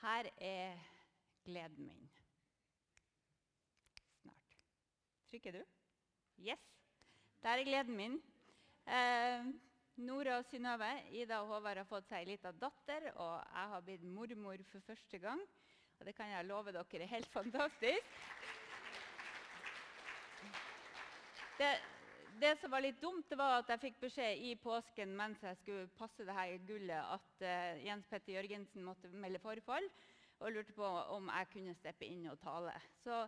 Her er gleden min. Snart. Trykker du? Yes. Der er gleden min. Eh, Nora og Synnøve, Ida og Håvard har fått seg ei lita datter, og jeg har blitt mormor for første gang. Og det kan jeg love dere er helt fantastisk. Det, det som var litt dumt, det var at jeg fikk beskjed i påsken mens jeg skulle passe det her gullet, at uh, Jens Petter Jørgensen måtte melde forfall, og lurte på om jeg kunne steppe inn og tale. Så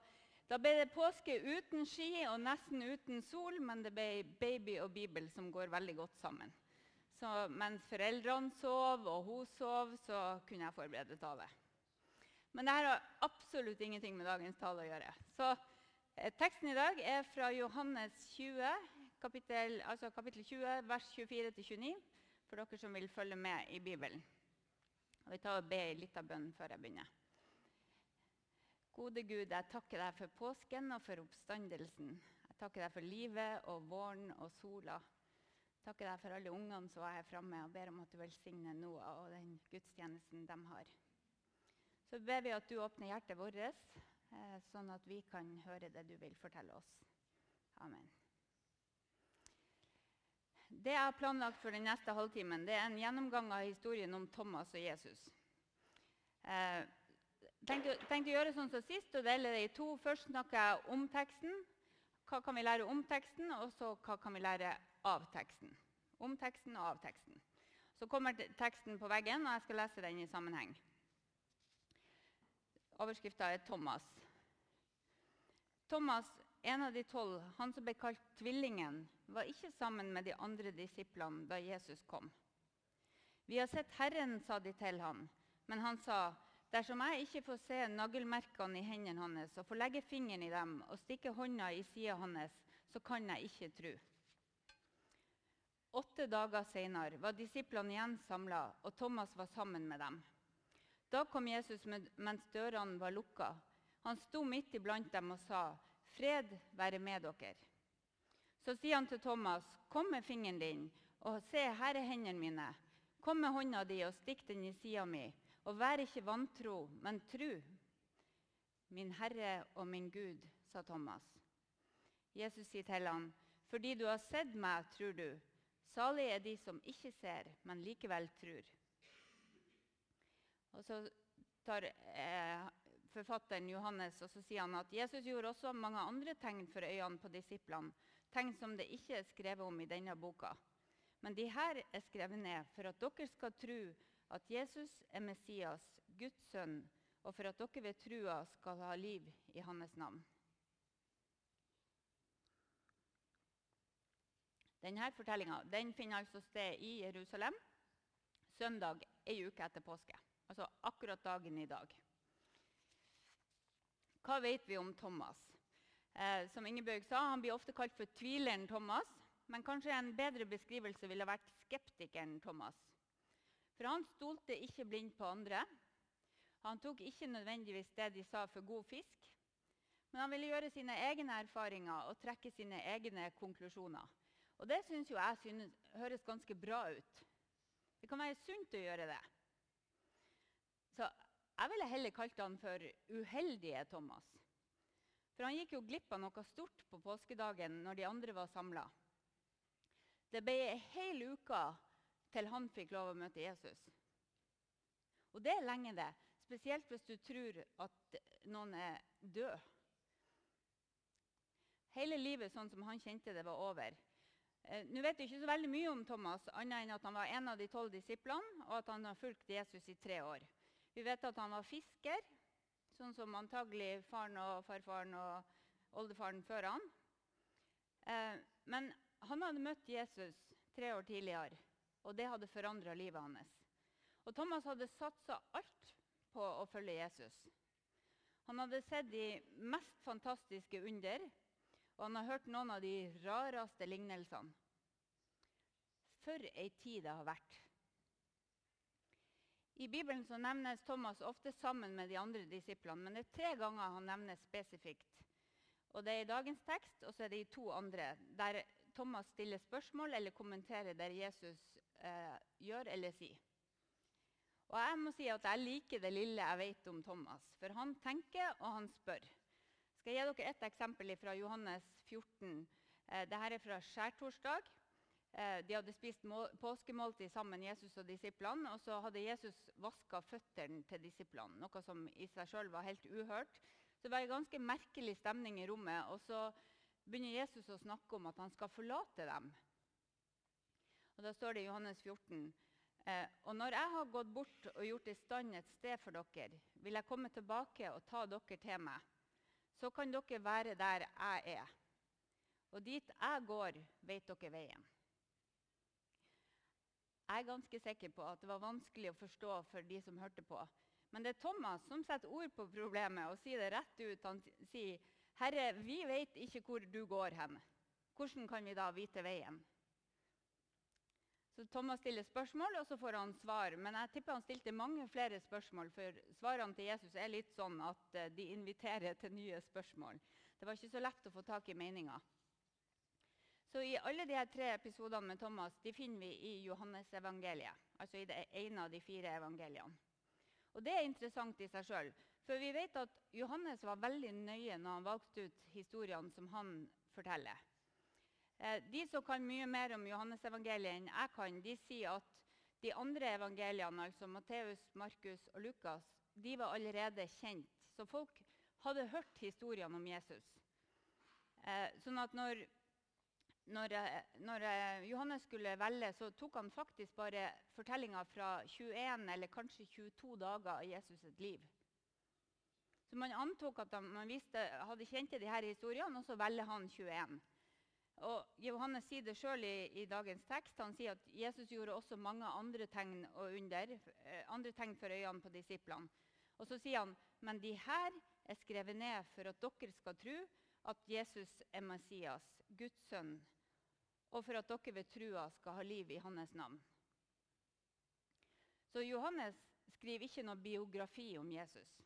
da ble det påske uten ski og nesten uten sol, men det ble baby og bibel som går veldig godt sammen. Så mens foreldrene sov og hun sov, så kunne jeg forberede tale. Men dette har absolutt ingenting med dagens tale å gjøre. Så eh, Teksten i dag er fra Johannes 20, kapittel, altså kapittel 20, vers 24-29, for dere som vil følge med i Bibelen. Og Vi tar og ber litt av bønn før jeg begynner. Gode Gud, jeg takker deg for påsken og for oppstandelsen. Jeg takker deg for livet og våren og sola. Jeg takker deg for alle ungene som er her framme, og ber om at du velsigner Noah og den gudstjenesten de har. Så ber vi at du åpner hjertet vårt, eh, sånn at vi kan høre det du vil fortelle oss. Amen. Det jeg har planlagt for den neste halvtimen, det er en gjennomgang av historien om Thomas og Jesus. Eh, tenkte, tenkte å gjøre sånn som sist og dele det i to. Først snakker jeg om teksten. Hva kan vi lære om teksten, og så hva kan vi lære av teksten. Om teksten og av teksten. Så kommer teksten på veggen, og jeg skal lese den i sammenheng. Overskrifta er 'Thomas'. Thomas en av de tolv, han som ble kalt Tvillingen, var ikke sammen med de andre disiplene da Jesus kom. Vi har sett Herren, sa de til ham, men han sa, dersom jeg ikke får se nagelmerkene i hendene hans og får legge fingeren i dem og stikke hånda i sida hans, så kan jeg ikke tro. Åtte dager senere var disiplene igjen samla, og Thomas var sammen med dem. Da kom Jesus mens dørene var lukka. Han sto midt iblant dem og sa, Fred være med dere. Så sier han til Thomas, kom med fingeren din, og se, her er hendene mine. Kom med hånda di og stikk den i sida mi, og vær ikke vantro, men tru. Min Herre og min Gud, sa Thomas. Jesus sier til ham, fordi du har sett meg, tror du. Salig er de som ikke ser, men likevel tror. Og så tar eh, forfatteren Johannes, og så sier han at Jesus gjorde også mange andre tegn for øynene på disiplene, tegn som det ikke er skrevet om i denne boka. Men de her er skrevet ned for at dere skal tro at Jesus er Messias, Guds sønn, og for at dere ved trua skal ha liv i hans navn. Denne fortellinga den finner altså sted i Jerusalem søndag ei uke etter påske. Altså akkurat dagen i dag. Hva vet vi om Thomas? Eh, som Ingebjørg sa, Han blir ofte kalt for tvileren Thomas. Men kanskje en bedre beskrivelse ville vært skeptikeren Thomas. For han stolte ikke blindt på andre. Han tok ikke nødvendigvis det de sa, for god fisk. Men han ville gjøre sine egne erfaringer og trekke sine egne konklusjoner. Og det syns jo jeg synes, høres ganske bra ut. Det kan være sunt å gjøre det. Jeg ville heller kalt han for uheldige Thomas. For han gikk jo glipp av noe stort på påskedagen når de andre var samla. Det ble ei hel uke til han fikk lov å møte Jesus. Og det er lenge, det. Spesielt hvis du tror at noen er død. Hele livet sånn som han kjente det, var over. Eh, nå vet du ikke så veldig mye om Thomas, annet enn at han var en av de tolv disiplene, og at han har fulgt Jesus i tre år. Vi vet at han var fisker, sånn som antagelig faren og farfaren og oldefaren før han. Eh, men han hadde møtt Jesus tre år tidligere, og det hadde forandra livet hans. Og Thomas hadde satsa alt på å følge Jesus. Han hadde sett de mest fantastiske under, og han har hørt noen av de rareste lignelsene. For ei tid det har vært. I Bibelen så nevnes Thomas ofte sammen med de andre disiplene, men det er tre ganger han nevnes spesifikt. Og Det er i dagens tekst, og så er det i to andre, der Thomas stiller spørsmål eller kommenterer det Jesus eh, gjør eller sier. Og jeg må si at jeg liker det lille jeg vet om Thomas. For han tenker, og han spør. Skal jeg gi dere et eksempel fra Johannes 14. Eh, Dette er fra skjærtorsdag. Eh, de hadde spist påskemåltid sammen, Jesus og disiplene. Og så hadde Jesus vaska føttene til disiplene, noe som i seg sjøl var helt uhørt. Så det var en ganske merkelig stemning i rommet. Og så begynner Jesus å snakke om at han skal forlate dem. Og Da står det i Johannes 14. Eh, og når jeg har gått bort og gjort i stand et sted for dere, vil jeg komme tilbake og ta dere til meg. Så kan dere være der jeg er. Og dit jeg går, vet dere veien. Jeg er ganske sikker på at det var vanskelig å forstå for de som hørte på. Men det er Thomas som setter ord på problemet og sier det rett ut. Han sier, 'Herre, vi vet ikke hvor du går hen. Hvordan kan vi da vite veien?' Så Thomas stiller spørsmål, og så får han svar. Men jeg tipper han stilte mange flere spørsmål, for svarene til Jesus er litt sånn at eh, de inviterer til nye spørsmål. Det var ikke så lett å få tak i meninga. Så i alle de tre episodene med Thomas de finner vi i Johannesevangeliet. Altså i det ene av de fire evangeliene. Og det er interessant i seg sjøl. For vi vet at Johannes var veldig nøye når han valgte ut historiene som han forteller. Eh, de som kan mye mer om Johannesevangeliet enn jeg kan, de sier at de andre evangeliene, altså Matteus, Markus og Lukas, de var allerede kjent. Så folk hadde hørt historiene om Jesus. Eh, sånn at når, når, når, Johannes skulle velge, så tok han faktisk bare fortellinga fra 21 eller kanskje 22 dager av Jesus' sitt liv. Så Man antok at man visste, hadde kjent de her historiene, og så velger han 21. Og Johannes sier det sjøl i, i, dagens tekst. Han sier at Jesus gjorde også mange andre tegn og under, eh, andre tegn for øynene på disiplene. Og så sier han men de her er skrevet ned for at dere skal tro at Jesus er Messias, Guds sønn, og for at dere ved trua skal ha liv i hans navn. Så Johannes skriver ikke noe biografi om Jesus.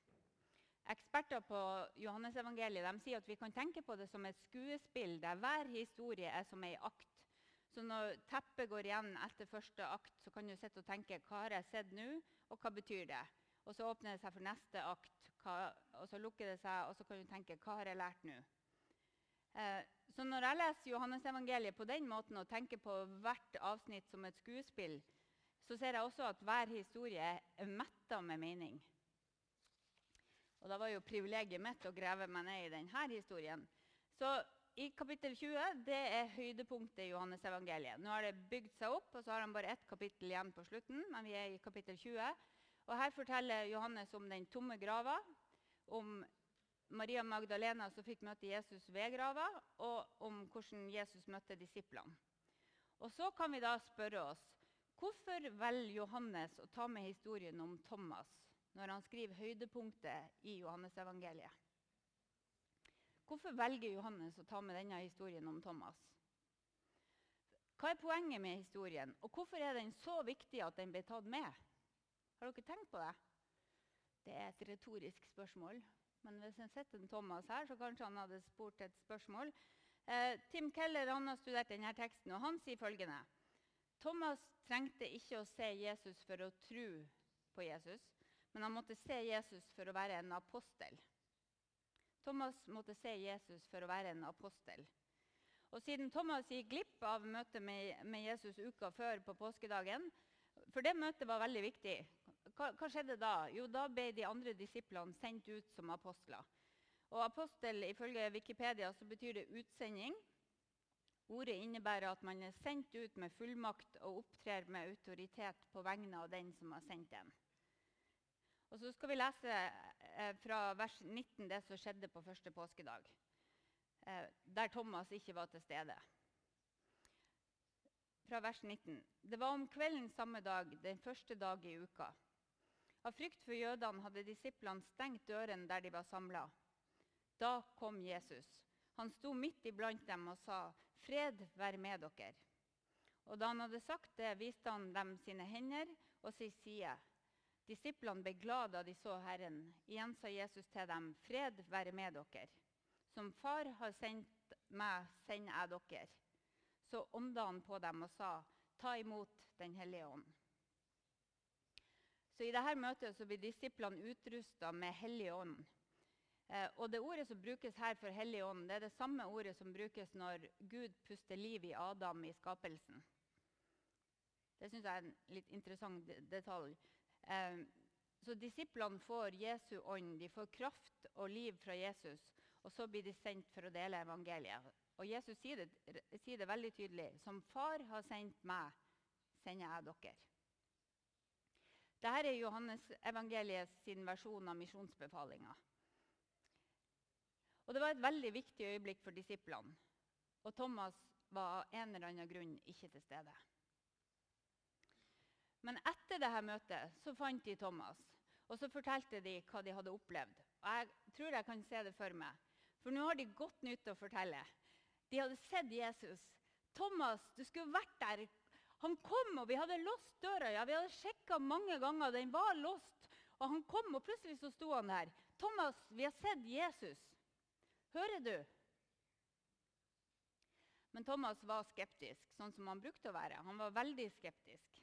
Eksperter på Johannesevangeliet sier at vi kan tenke på det som et skuespill der hver historie er som ei akt. Så når teppet går igjen etter første akt, så kan du sitte og tenke hva har jeg sett nå, og hva betyr det? Og så åpner det seg for neste akt, hva, og så lukker det seg, og så kan du tenke hva har jeg lært nå? Eh, så når jeg leser Johannesevangeliet på den måten og tenker på hvert avsnitt som et skuespill, så ser jeg også at hver historie er metta med mening. Og Da var jo privilegiet mitt å grave meg ned i denne historien. Så i kapittel 20 det er høydepunktet i Johannes evangeliet. Nå har det bygd seg opp, og så har han bare ett kapittel igjen på slutten. men vi er i kapittel 20. Og Her forteller Johannes om den tomme grava, om Maria Magdalena som fikk møte Jesus ved grava, og om hvordan Jesus møtte disiplene. Og Så kan vi da spørre oss hvorfor velger Johannes å ta med historien om Thomas når han skriver høydepunktet i Johannesevangeliet. Hvorfor velger Johannes å ta med denne historien om Thomas? Hva er poenget med historien, og hvorfor er den så viktig at den ble tatt med? Har dere tenkt på det? Det er et retorisk spørsmål. Men hvis en sitter en Thomas her, så kanskje han hadde spurt et spørsmål. Eh, Tim Keller har studert denne teksten, og han sier følgende. Thomas trengte ikke å se Jesus for å tro på Jesus men han måtte se Jesus for å være en apostel. Thomas måtte se Jesus for å være en apostel. Og Siden Thomas gikk glipp av møtet med, med Jesus uka før på påskedagen For det møtet var veldig viktig. Hva, hva, skjedde da? Jo, Da ble de andre disiplene sendt ut som apostler. Og Apostel ifølge Wikipedia så betyr det utsending. Ordet innebærer at man er sendt ut med fullmakt og opptrer med autoritet på vegne av den som har sendt en. Og så skal vi lese eh, fra vers 19 det som skjedde på første påskedag, eh, der Thomas ikke var til stede. Fra vers 19. Det var om kvelden samme dag, den første dag i uka. Av frykt for jødene hadde disiplene stengt døren der de var samla. Da kom Jesus. Han sto midt iblant dem og sa, 'Fred være med dere.' Og Da han hadde sagt det, viste han dem sine hender og sin side. Disiplene ble glad da de så Herren. Igjen sa Jesus til dem, 'Fred være med dere.' Som Far har sendt meg, sender jeg dere. Så ånda han på dem og sa, 'Ta imot Den hellige ånd'. Så I dette møtet blir disiplene utrusta med Hellig ånd. Eh, og Det ordet som brukes her for Hellig ånd, det er det samme ordet som brukes når Gud puster liv i Adam i skapelsen. Det syns jeg er en litt interessant detalj. Eh, så Disiplene får Jesu ånd, de får kraft og liv fra Jesus. Og så blir de sendt for å dele evangeliet. Og Jesus sier det, sier det veldig tydelig. Som far har sendt meg, sender jeg dere. Dette er Johannes evangeliet sin versjon av misjonsbefalinga. Og Det var et veldig viktig øyeblikk for disiplene. Og Thomas var av en eller annen grunn ikke til stede. Men etter dette møtet så fant de Thomas, og så fortalte de hva de hadde opplevd. Og Jeg tror jeg kan se det for meg, for nå har de godt nytt å fortelle. De hadde sett Jesus. 'Thomas, du skulle vært der. Han kom, og vi hadde låst døra. Ja, vi hadde sjekka mange ganger. Den var låst. Og han kom, og plutselig så sto han der. 'Thomas, vi har sett Jesus.' Hører du? Men Thomas var skeptisk, sånn som han brukte å være. Han var veldig skeptisk.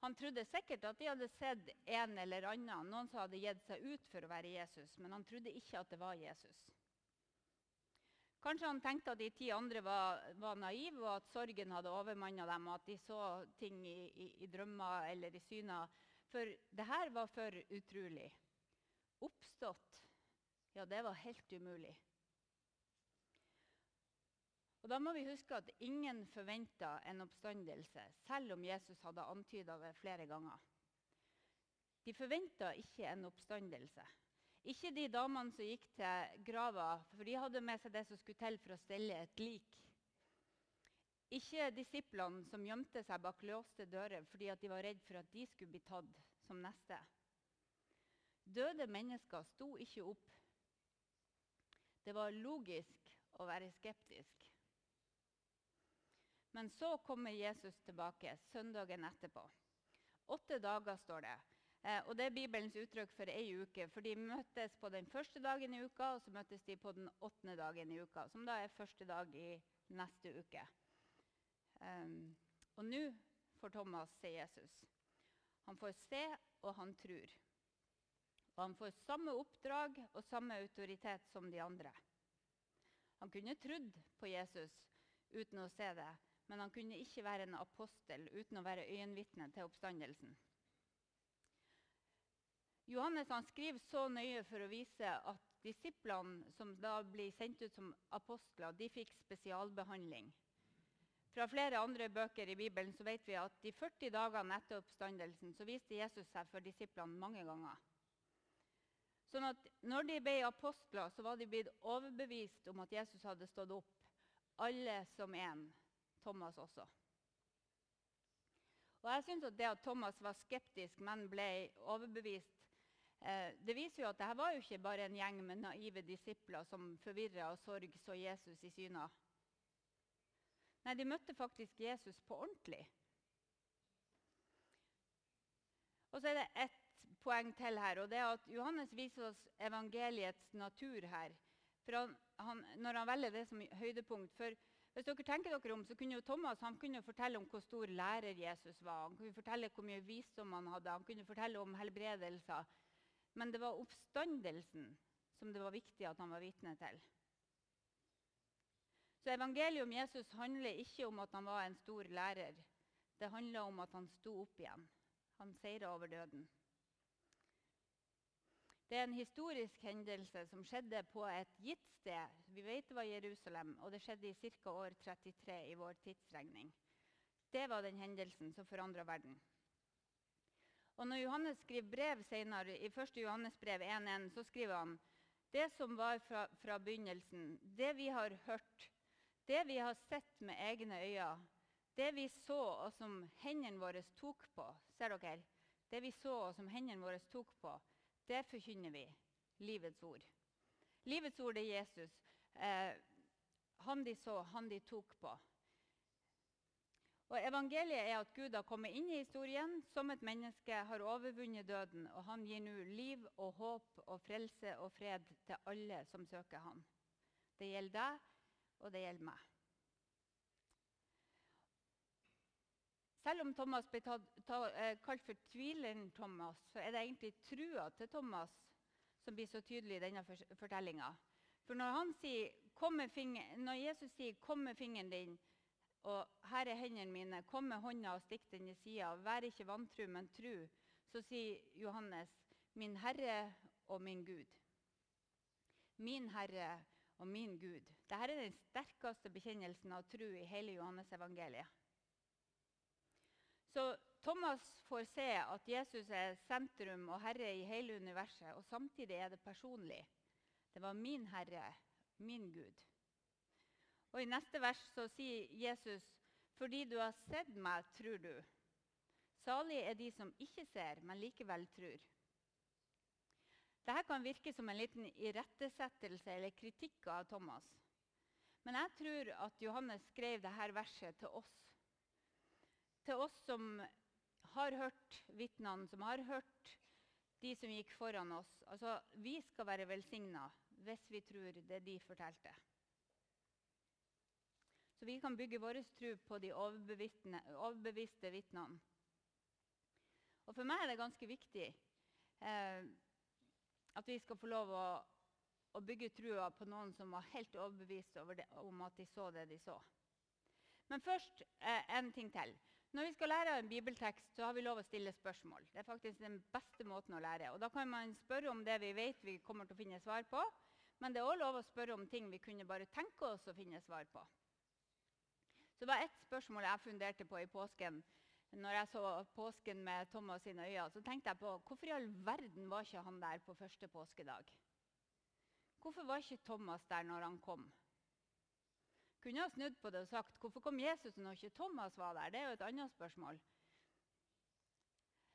Han trodde sikkert at de hadde sett en eller annen, noen som hadde gitt seg ut for å være Jesus, men han trodde ikke at det var Jesus. Kanskje han tenkte at de ti andre var, var naive, og at sorgen hadde overmanna dem, og at de så ting i, i, i drømmer eller i syner. For det her var for utrolig. Oppstått ja, det var helt umulig. Og Da må vi huske at ingen forventa en oppstandelse, selv om Jesus hadde antyda det flere ganger. De forventa ikke en oppstandelse. Ikke de damene som gikk til grava, for de hadde med seg det som skulle til for å stelle et lik. Ikke disiplene som gjemte seg bak låste dører fordi de var redd for at de skulle bli tatt som neste. Døde mennesker sto ikke opp det var logisk å være skeptisk. Men så kommer Jesus tilbake søndagen etterpå. Åtte dager står det. Eh, og Det er Bibelens uttrykk for ei uke. For De møtes på den første dagen i uka, og så møtes de på den åttende dagen i uka. Som da er første dag i neste uke. Um, og nå får Thomas se Jesus. Han får se, og han tror. Og han får samme oppdrag og samme autoritet som de andre. Han kunne trodd på Jesus uten å se det, men han kunne ikke være en apostel uten å være øyenvitne til oppstandelsen. Johannes skriver så nøye for å vise at disiplene som da blir sendt ut som apostler, de fikk spesialbehandling. Fra flere andre bøker i Bibelen så vet vi at de 40 dagene etter oppstandelsen så viste Jesus seg for disiplene mange ganger. Sånn at når de ble apostler, så var de blitt overbevist om at Jesus hadde stått opp. Alle som én. Thomas også. Og jeg synes at Det at Thomas var skeptisk, men ble overbevist, eh, det viser jo at dette var jo ikke bare en gjeng med naive disipler som forvirra og sorg så Jesus i syna. Nei, de møtte faktisk Jesus på ordentlig. Og så er det ett poeng til her. og det er at Johannes viser oss evangeliets natur her. Han, han, når han velger det som høydepunkt. For hvis dere tenker dere om, så kunne jo Thomas han kunne fortelle om hvor stor lærer Jesus var. Han kunne fortelle hvor mye visdom han hadde, han kunne fortelle om helbredelser. Men det var oppstandelsen som det var viktig at han var vitne til. Så evangeliet om Jesus handler ikke om at han var en stor lærer. Det handler om at han sto opp igjen. Han seira over døden. Det er en historisk hendelse som skjedde på et gitt sted. Vi vet det var Jerusalem, og det skjedde i ca. år 33 i vår tidsregning. Det var den hendelsen som forandra verden. Og Når Johannes skriver brev senere, i 1. Johannes brev 1.1, så skriver han det som var fra, fra, begynnelsen, det vi har hørt, det vi har sett med egne øyne, det vi så og som hendene våre tok på Ser dere? Det vi så og som hendene våre tok på, det forkynner vi. Livets ord. Livets ord er Jesus. Eh, han de så, han de tok på. Og Evangeliet er at Gud har kommet inn i historien som et menneske, har overvunnet døden, og han gir nå liv og håp og frelse og fred til alle som søker han. Det gjelder deg, og det gjelder meg. selv om Thomas blir eh, kalt for tvileren Thomas, så er det egentlig trua til Thomas som blir så tydelig i denne fortellinga. For når, sier, når, Jesus sier 'kom med fingeren din', og 'her er hendene mine', 'kom med hånda og stikk den i sida', 'vær ikke vantru, men tru', så sier Johannes 'min Herre og min Gud'. Min Herre og min Gud. Dette er den sterkeste bekjennelsen av tru i hele Johannes-evangeliet. Så Thomas får se at Jesus er sentrum og herre i hele universet, og samtidig er det personlig. Det var min Herre, min Gud. Og I neste vers så sier Jesus, 'Fordi du har sett meg, tror du.' Salig er de som ikke ser, men likevel tror. Dette kan virke som en liten irettesettelse eller kritikk av Thomas. Men jeg tror at Johannes skrev dette verset til oss. Til oss som har hørt vitnene, som har hørt de som gikk foran oss. Altså, Vi skal være velsigna hvis vi tror det de fortalte. Så vi kan bygge vår tro på de overbeviste vitnene. Og For meg er det ganske viktig eh, at vi skal få lov å, å bygge trua på noen som var helt overbevist det, om at de så det de så. Men først eh, en ting til. Når vi skal lære en bibeltekst, så har vi lov å stille spørsmål. Det er faktisk den beste måten å lære. Og Da kan man spørre om det vi vet vi kommer til å finne svar på. Men det er òg lov å spørre om ting vi kunne bare tenke oss å finne svar på. Så det var ett spørsmål jeg funderte på i påsken. Når jeg så påsken med Thomas sine øyne, så tenkte jeg på hvorfor i all verden var ikke han der på første påskedag? Hvorfor var ikke Thomas der når han kom? Kunne ha snudd på det og sagt hvorfor kom Jesus når ikke Thomas var der? Det er jo et annet spørsmål.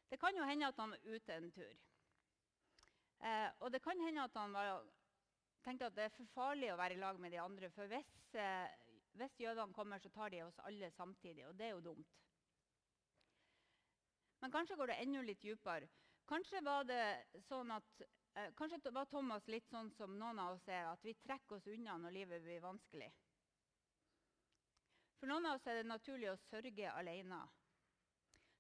Det kan jo hende at han var ute en tur. Eh, og det kan hende at han var, tenkte at det er for farlig å være i lag med de andre. For hvis, eh, hvis jødene kommer, så tar de oss alle samtidig. Og det er jo dumt. Men kanskje går det enda litt dypere. Kanskje var, det sånn at, eh, kanskje var Thomas litt sånn som noen av oss er, at vi trekker oss unna når livet blir vanskelig. For noen av oss er det naturlig å sørge alene.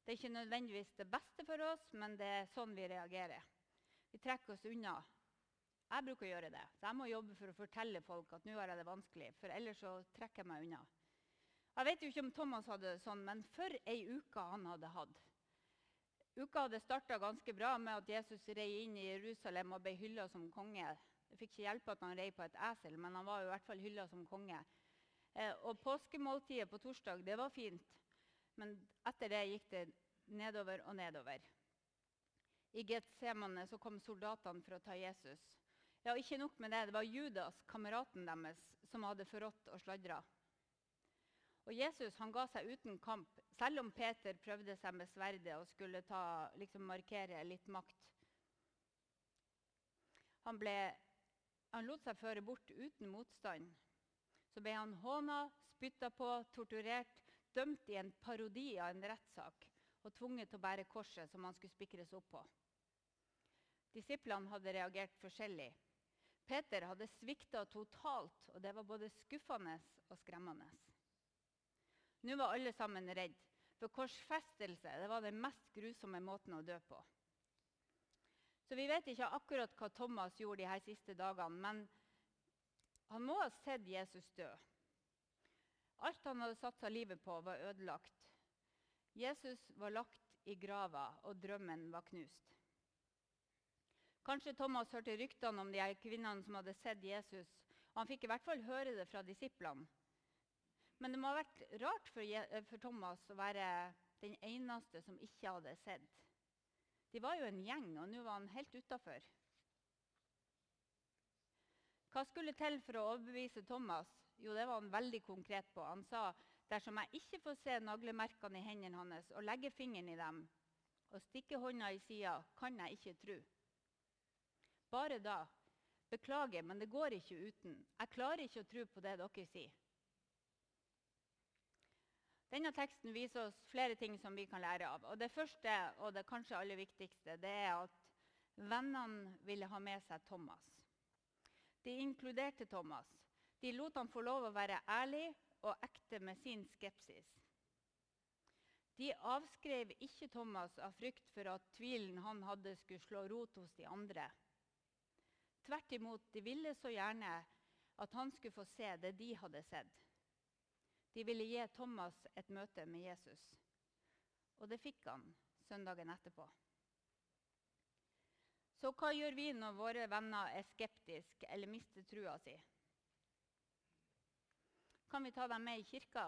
Det er ikke nødvendigvis det beste for oss, men det er sånn vi reagerer. Vi trekker oss unna. Jeg bruker å gjøre det. Så jeg må jobbe for å fortelle folk at nå har jeg det vanskelig. For ellers så trekker jeg meg unna. Jeg vet jo ikke om Thomas hadde det sånn, men for ei uke han hadde hatt. Uka hadde starta ganske bra med at Jesus rei inn i Jerusalem og ble hylla som konge. Det fikk ikke hjelpe at han rei på et esel, men han var i hvert fall hylla som konge. Eh, og påskemåltidet på torsdag det var fint, men etter det gikk det nedover og nedover. I Getsemane så kom soldatene for å ta Jesus. Ja, ikke nok med det, det var Judas, kameraten deres, som hadde forrådt og sladra. Og Jesus han ga seg uten kamp, selv om Peter prøvde seg med sverdet og skulle ta, liksom markere litt makt. Han, ble, han lot seg føre bort uten motstand. Så ble han håna, spytta på, torturert, dømt i en parodi av en rettssak og tvunget til å bære korset som han skulle spikres opp på. Disiplene hadde reagert forskjellig. Peter hadde svikta totalt, og det var både skuffende og skremmende. Nå var alle sammen redd, for korsfestelse var den mest grusomme måten å dø på. Så Vi vet ikke akkurat hva Thomas gjorde de her siste dagene, men han må ha sett Jesus dø. Alt han hadde satsa livet på, var ødelagt. Jesus var lagt i grava, og drømmen var knust. Kanskje Thomas hørte ryktene om de kvinnene som hadde sett Jesus. og Han fikk i hvert fall høre det fra disiplene. Men det må ha vært rart for, for Thomas å være den eneste som ikke hadde sett. De var jo en gjeng, og nå var han helt utafor. Hva skulle til for å overbevise Thomas? Jo, det var han veldig konkret på. Han sa dersom jeg ikke får se naglemerkene i hendene hans og legge fingeren i dem og stikke hånda i sida, kan jeg ikke tro. Bare da. Beklager, men det går ikke uten. Jeg klarer ikke å tro på det dere sier. Denne teksten viser oss flere ting som vi kan lære av. Og Det første og det kanskje aller viktigste det er at vennene ville ha med seg Thomas. De inkluderte Thomas. De lot ham få lov å være ærlig og ekte med sin skepsis. De avskrev ikke Thomas av frykt for at tvilen han hadde, skulle slå rot hos de andre. Tvert imot, de ville så gjerne at han skulle få se det de hadde sett. De ville gi Thomas et møte med Jesus. Og det fikk han søndagen etterpå. Så hva gjør vi når våre venner er skeptiske eller mister trua si? Kan vi ta dem med i kirka?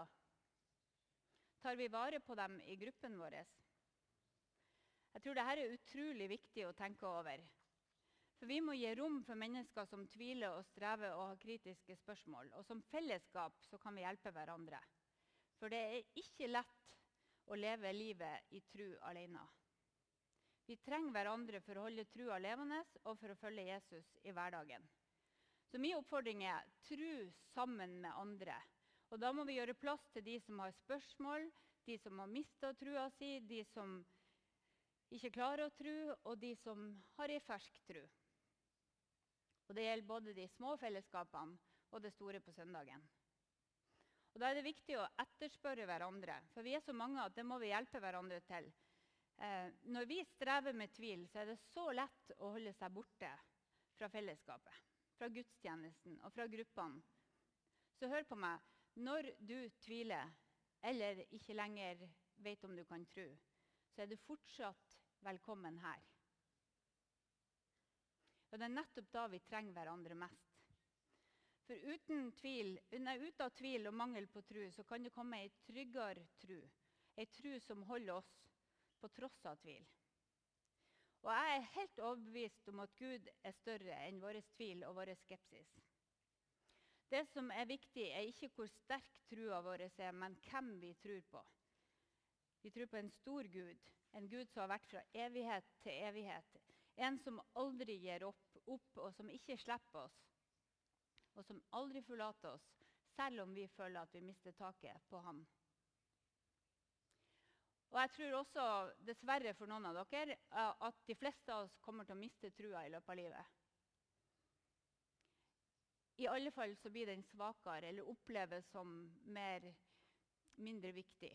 Tar vi vare på dem i gruppen vår? Jeg tror dette er utrolig viktig å tenke over. For Vi må gi rom for mennesker som tviler og strever og har kritiske spørsmål. Og som fellesskap så kan vi hjelpe hverandre. For det er ikke lett å leve livet i tru alene. Vi trenger hverandre for å holde trua levende og for å følge Jesus i hverdagen. Så min oppfordring er tru sammen med andre. Og Da må vi gjøre plass til de som har spørsmål, de som har mista trua si, de som ikke klarer å tru, og de som har ei fersk tru. Og Det gjelder både de små fellesskapene og det store på søndagen. Og Da er det viktig å etterspørre hverandre, for vi er så mange at det må vi hjelpe hverandre til. Eh, når vi strever med tvil, så er det så lett å holde seg borte fra fellesskapet, fra gudstjenesten og fra gruppene. Så hør på meg. Når du tviler eller ikke lenger vet om du kan tro, så er du fortsatt velkommen her. Og Det er nettopp da vi trenger hverandre mest. For uten tvil, ut av tvil og mangel på tro så kan det komme ei tryggere tro. Ei tro som holder oss på tross av tvil. Og jeg er helt overbevist om at Gud er større enn vår tvil og vår skepsis. Det som er viktig, er ikke hvor sterk trua vår er, men hvem vi tror på. Vi tror på en stor Gud, en Gud som har vært fra evighet til evighet. En som aldri gir opp, opp, og som ikke slipper oss. Og som aldri forlater oss, selv om vi føler at vi mister taket på ham. Og jeg tror også, dessverre for noen av dere, at de fleste av oss kommer til å miste trua i løpet av livet. I alle fall så blir den svakere eller oppleves som mer, mindre viktig.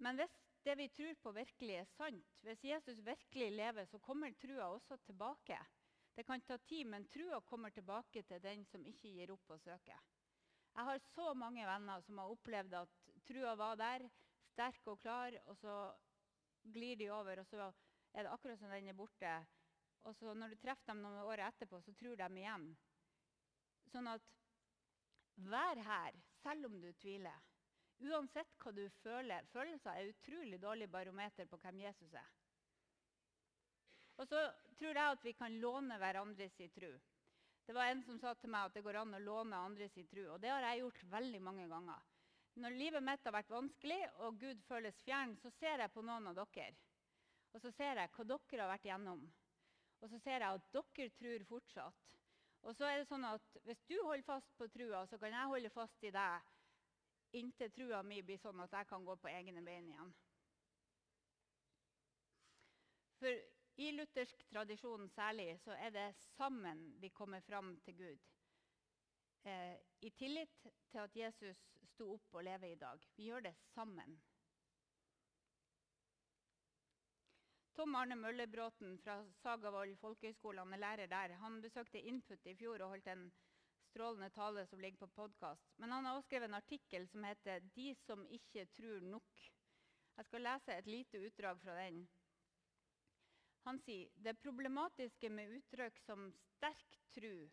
Men hvis det vi tror på, virkelig er sant, hvis Jesus virkelig lever, så kommer trua også tilbake. Det kan ta tid, men trua kommer tilbake til den som ikke gir opp å søke. Jeg har så mange venner som har opplevd at trua var der, sterk og klar, og så glir de over, og så er det akkurat som den er borte. Og så når du treffer dem noen år etterpå, så tror de igjen. Sånn at vær her, selv om du tviler. Uansett hva du føler. Følelser er utrolig dårlig barometer på hvem Jesus er. Og så tror jeg at vi kan låne hverandres tru. Det var En som sa til meg at det går an å låne andres tru, Og det har jeg gjort veldig mange ganger. Når livet mitt har vært vanskelig og Gud føles fjern, så ser jeg på noen av dere. Og så ser jeg hva dere har vært igjennom. Og så ser jeg at dere tror fortsatt. Og så er det sånn at Hvis du holder fast på trua, så kan jeg holde fast i deg inntil trua mi blir sånn at jeg kan gå på egne bein igjen. For i luthersk tradisjon særlig så er det sammen vi kommer fram til Gud. Eh, I tillit til at Jesus sto opp og lever i dag. Vi gjør det sammen. Tom Arne Møllebråten fra Sagavoll folkehøgskole er lærer der. Han besøkte Input i fjor og holdt en strålende tale som ligger på podkast. Men han har også skrevet en artikkel som heter 'De som ikke tror nok'. Jeg skal lese et lite utdrag fra den. Han sier det problematiske med uttrykk som 'sterk tru'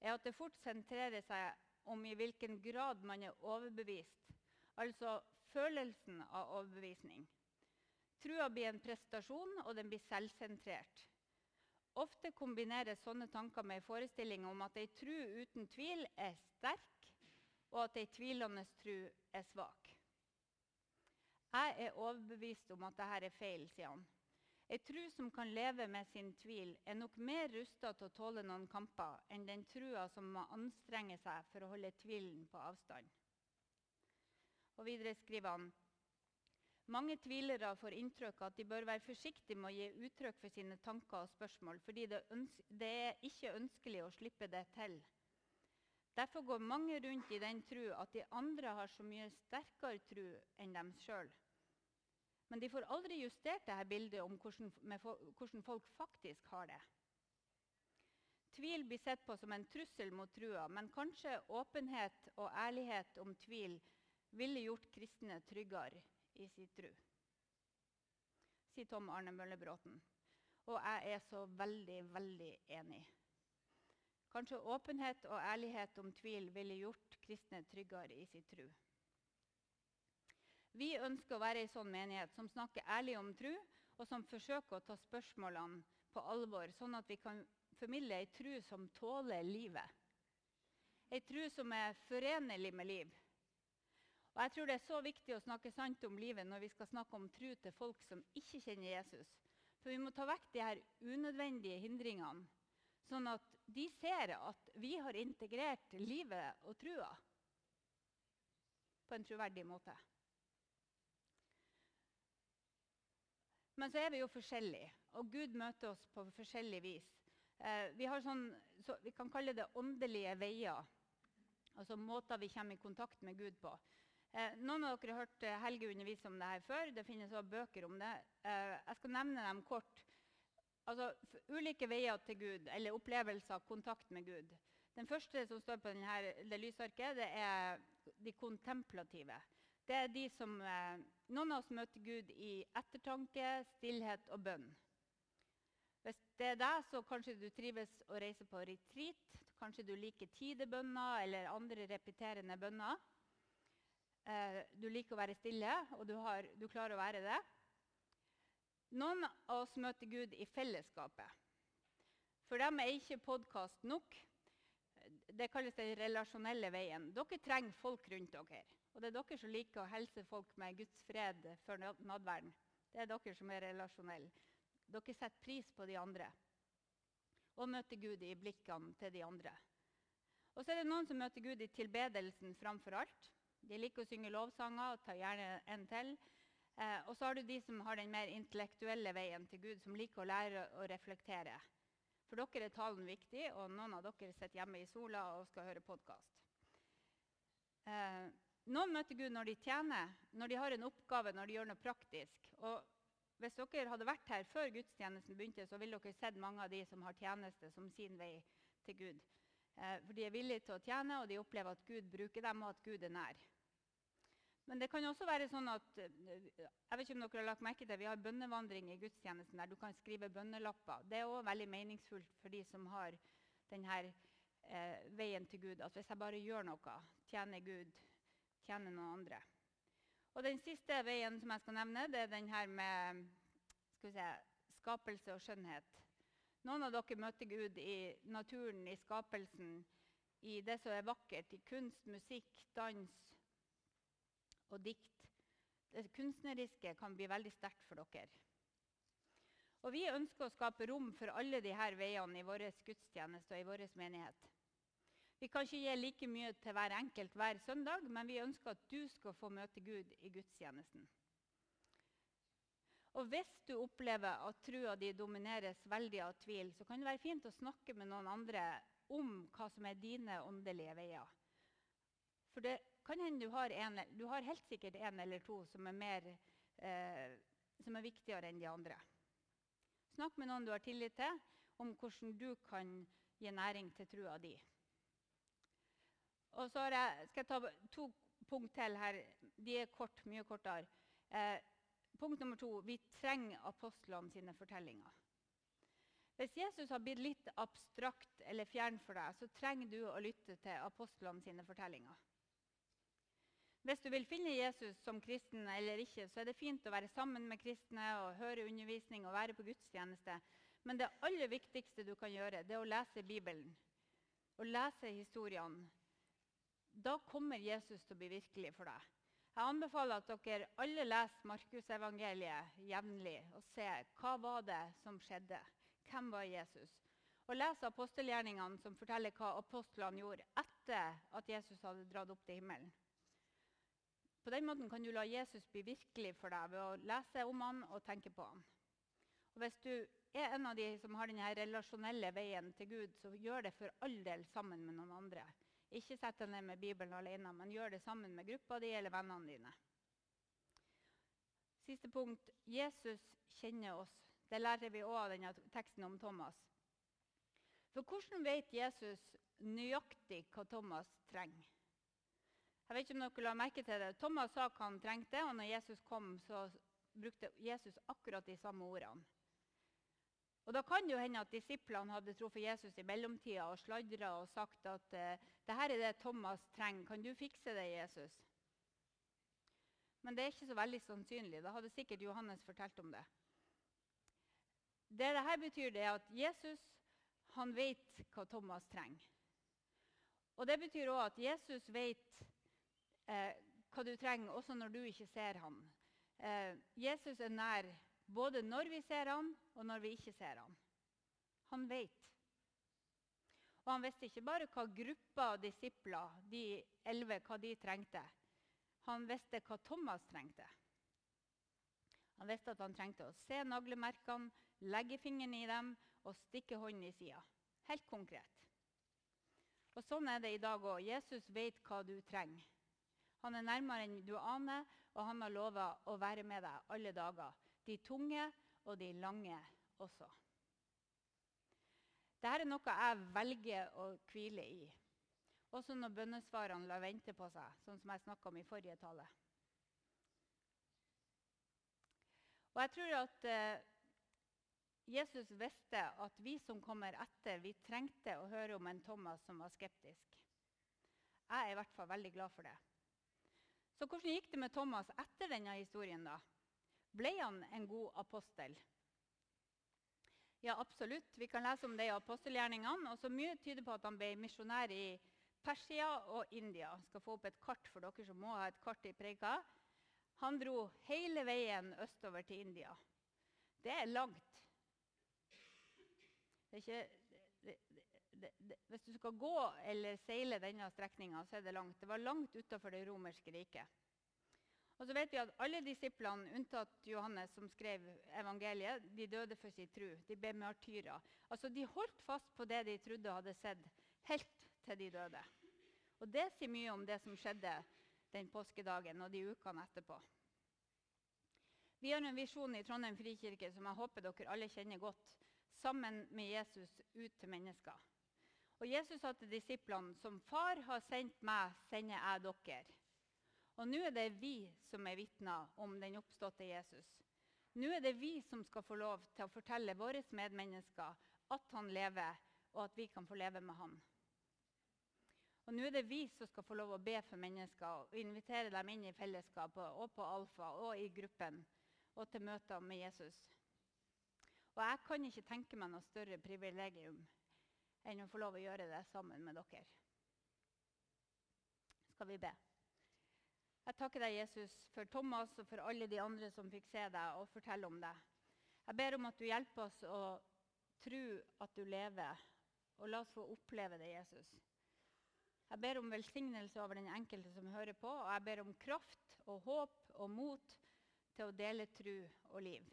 er at det fort sentrerer seg om i hvilken grad man er overbevist, altså følelsen av overbevisning. Trua blir en prestasjon, og den blir selvsentrert. Ofte kombineres sånne tanker med en forestilling om at ei tru uten tvil er sterk, og at ei tvilende tru er svak. Jeg er overbevist om at dette er feil, sier han. Ei tru som kan leve med sin tvil, er nok mer rusta til å tåle noen kamper enn den trua som må anstrenge seg for å holde tvilen på avstand. Og Videre skriver han mange tvilere får inntrykk av at de bør være forsiktige med å gi uttrykk for sine tanker og spørsmål, fordi det, det er ikke ønskelig å slippe det til. Derfor går mange rundt i den tro at de andre har så mye sterkere tro enn dem sjøl. Men de får aldri justert dette bildet om hvordan, hvordan folk faktisk har det. Tvil blir sett på som en trussel mot trua, men kanskje åpenhet og ærlighet om tvil ville gjort kristne tryggere i sin tro. Sier Tom Arne Møllebråten. Og jeg er så veldig, veldig enig. Kanskje åpenhet og ærlighet om tvil ville gjort kristne tryggere i sin tro. Vi ønsker å være ei sånn menighet som snakker ærlig om tro, og som forsøker å ta spørsmålene på alvor, sånn at vi kan formidle ei tro som tåler livet. Ei tro som er forenlig med liv. Og jeg tror Det er så viktig å snakke sant om livet når vi skal snakke om tro til folk som ikke kjenner Jesus. For vi må ta vekk de her unødvendige hindringene, sånn at de ser at vi har integrert livet og trua på en troverdig måte. Men så er vi jo forskjellige, og Gud møter oss på forskjellig vis. Eh, vi, sånn, vi, kan kalle det åndelige veier, altså måter vi kommer i kontakt med Gud på. Eh, noen av dere har hørt eh, Helge undervise om det her før. Det finnes også bøker om det. Eh, jeg skal nevne dem kort. Altså, ulike veier til Gud, eller opplevelser av kontakt med Gud. Den første som står på denne, det lysarket, det er de kontemplative. Det er de som, eh, Noen av oss møter Gud i ettertanke, stillhet og bønn. Hvis det er deg, så kanskje du trives å reise på retreat. Kanskje du liker tidebønner eller andre repeterende bønner. Eh, du liker å være stille, og du, har, du, klarer å være det. Noen av oss møter Gud i fellesskapet. For dem er ikke podkast nok. Det kalles den relasjonelle veien. Dere trenger folk rundt dere. Og det er dere som liker å helse folk med Guds fred før nadverden. Det er dere som er relasjonelle. Dere setter pris på de andre og møter Gud i blikkene til de andre. Og så er det noen som møter Gud i tilbedelsen framfor alt. De liker å synge lovsanger og tar gjerne en til. Eh, og så har du de som har den mer intellektuelle veien til Gud, som liker å lære å reflektere. For dere er talen viktig, og noen av dere sitter hjemme i sola og skal høre podkast. Eh, noen møter Gud når de tjener, når de har en oppgave, når de gjør noe praktisk. Og hvis dere hadde vært her før gudstjenesten begynte, så ville dere sett mange av de som har tjeneste som sin vei til Gud. Eh, for de er villige til å tjene, og de opplever at Gud bruker dem, og at Gud er nær. Men det kan også være sånn at eh, jeg vet ikke om dere har lagt merke til, Vi har bønnevandring i gudstjenesten der du kan skrive bønnelapper. Det er også veldig meningsfullt for de som har denne eh, veien til Gud. At hvis jeg bare gjør noe, tjener Gud, tjener noen andre. Og Den siste veien som jeg skal nevne, det er den her med se, skapelse og skjønnhet. Noen av dere møter Gud i naturen, i skapelsen, i det som er vakkert, i kunst, musikk, dans og dikt. Det kunstneriske kan bli veldig sterkt for dere. Og Vi ønsker å skape rom for alle disse veiene i vår gudstjeneste og i vår menighet. Vi kan ikke gi like mye til hver enkelt hver søndag, men vi ønsker at du skal få møte Gud i gudstjenesten. Og Hvis du opplever at trua di domineres veldig av tvil, så kan det være fint å snakke med noen andre om hva som er dine åndelige veier. For det kan hende du har, en, du har helt sikkert en eller to som er, mer, eh, som er viktigere enn de andre. Snakk med noen du har tillit til, om hvordan du kan gi næring til trua di. Og så jeg, skal jeg ta to punkt til her. De er kort, mye kortere. Eh, punkt nummer to vi trenger apostlene sine fortellinger. Hvis Jesus har blitt litt abstrakt eller fjern for deg, så trenger du å lytte til apostlene sine fortellinger. Hvis du vil finne Jesus som kristen eller ikke, så er det fint å være sammen med kristne og høre undervisning og være på gudstjeneste. Men det aller viktigste du kan gjøre, det er å lese Bibelen. Og lese historiene da kommer Jesus til å bli virkelig for deg. Jeg anbefaler at dere alle leser Markusevangeliet jevnlig og ser hva var det som skjedde. Hvem var Jesus? Og les apostelgjerningene som forteller hva apostlene gjorde etter at Jesus hadde dratt opp til himmelen. På den måten kan du la Jesus bli virkelig for deg ved å lese om han og tenke på han. Og Hvis du er en av de som har denne relasjonelle veien til Gud, så gjør det for all del sammen med noen andre Ikke sett deg ned med Bibelen alene, men gjør det sammen med gruppa di eller vennene dine. Siste punkt Jesus kjenner oss. Det lærer vi òg av denne teksten om Thomas. For hvordan vet Jesus nøyaktig hva Thomas trenger? Jeg vet ikke om dere la merke til det. Thomas sa hva han trengte, og når Jesus kom, så brukte Jesus akkurat de samme ordene. Og Da kan det jo hende at disiplene hadde truffet Jesus i mellomtida og sladra og sagt at eh, det her er det Thomas trenger. Kan du fikse det, Jesus? Men det er ikke så veldig sannsynlig. Da hadde sikkert Johannes fortalt om det. Det dette betyr, det er at Jesus han vet hva Thomas trenger. Og Det betyr òg at Jesus vet eh, hva du trenger, også når du ikke ser ham. Eh, Jesus er nær både når vi ser ham, og når vi ikke ser ham. Han vet. Og han visste ikke bare hva gruppa av disipler, de elleve, hva de trengte. Han visste hva Thomas trengte. Han visste at han trengte å se naglemerkene, legge fingeren i dem og stikke hånden i sida. Helt konkret. Og Sånn er det i dag òg. Jesus vet hva du trenger. Han er nærmere enn du aner, og han har lova å være med deg alle dager. De tunge og de lange også. Dette er noe jeg velger å hvile i. Også når bønnesvarene lar vente på seg, sånn som jeg snakka om i forrige tale. Og jeg tror at eh, Jesus visste at vi som kommer etter, vi trengte å høre om en Thomas som var skeptisk. Jeg er i hvert fall veldig glad for det. Så hvordan gikk det med Thomas etter denne historien? da? Ble han en god apostel? Ja, absolutt. Vi kan lese om det i apostelgjerningene. og så Mye tyder på at han ble misjonær i Persia og India. Jeg skal få opp et kart for dere som må ha et kart i preika. Han dro hele veien østover til India. Det er langt. Det er ikke, hvis du skal gå eller seile denne strekninga, så er det langt. Det var langt utafor det romerske riket. Og så vet vi at Alle disiplene, unntatt Johannes, som skrev evangeliet, de døde for sin tro. De ble martyrer. Altså, De holdt fast på det de trodde hadde sett, helt til de døde. Og Det sier mye om det som skjedde den påskedagen og de ukene etterpå. Vi har en visjon i Trondheim frikirke som jeg håper dere alle kjenner godt sammen med Jesus ut til mennesker. Og Jesus sa til disiplene som far har sendt meg, sender jeg dere. Og nå er det vi som er vitner om den oppståtte Jesus. Nå er det vi som skal få lov til å fortelle våre medmennesker at han lever, og at vi kan få leve med han. Og Nå er det vi som skal få lov å be for mennesker og invitere dem inn i fellesskapet og på Alfa og i gruppen og til møter med Jesus. Og jeg kan ikke tenke meg noe større privilegium enn å få lov å gjøre det sammen med dere. Skal vi be? Jeg takker deg, Jesus, for Thomas og for alle de andre som fikk se deg og fortelle om deg. Jeg ber om at du hjelper oss å tro at du lever, og la oss få oppleve det, Jesus. Jeg ber om velsignelse over den enkelte som hører på, og jeg ber om kraft og håp og mot til å dele tro og liv.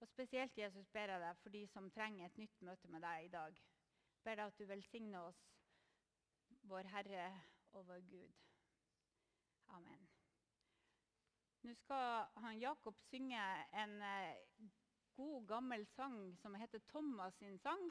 Og Spesielt Jesus ber jeg deg for de som trenger et nytt møte med deg i dag. Ber deg at du velsigner oss, vår Herre og vår Gud. Amen. Nå skal han Jakob synge en eh, god, gammel sang som heter Thomas sin sang.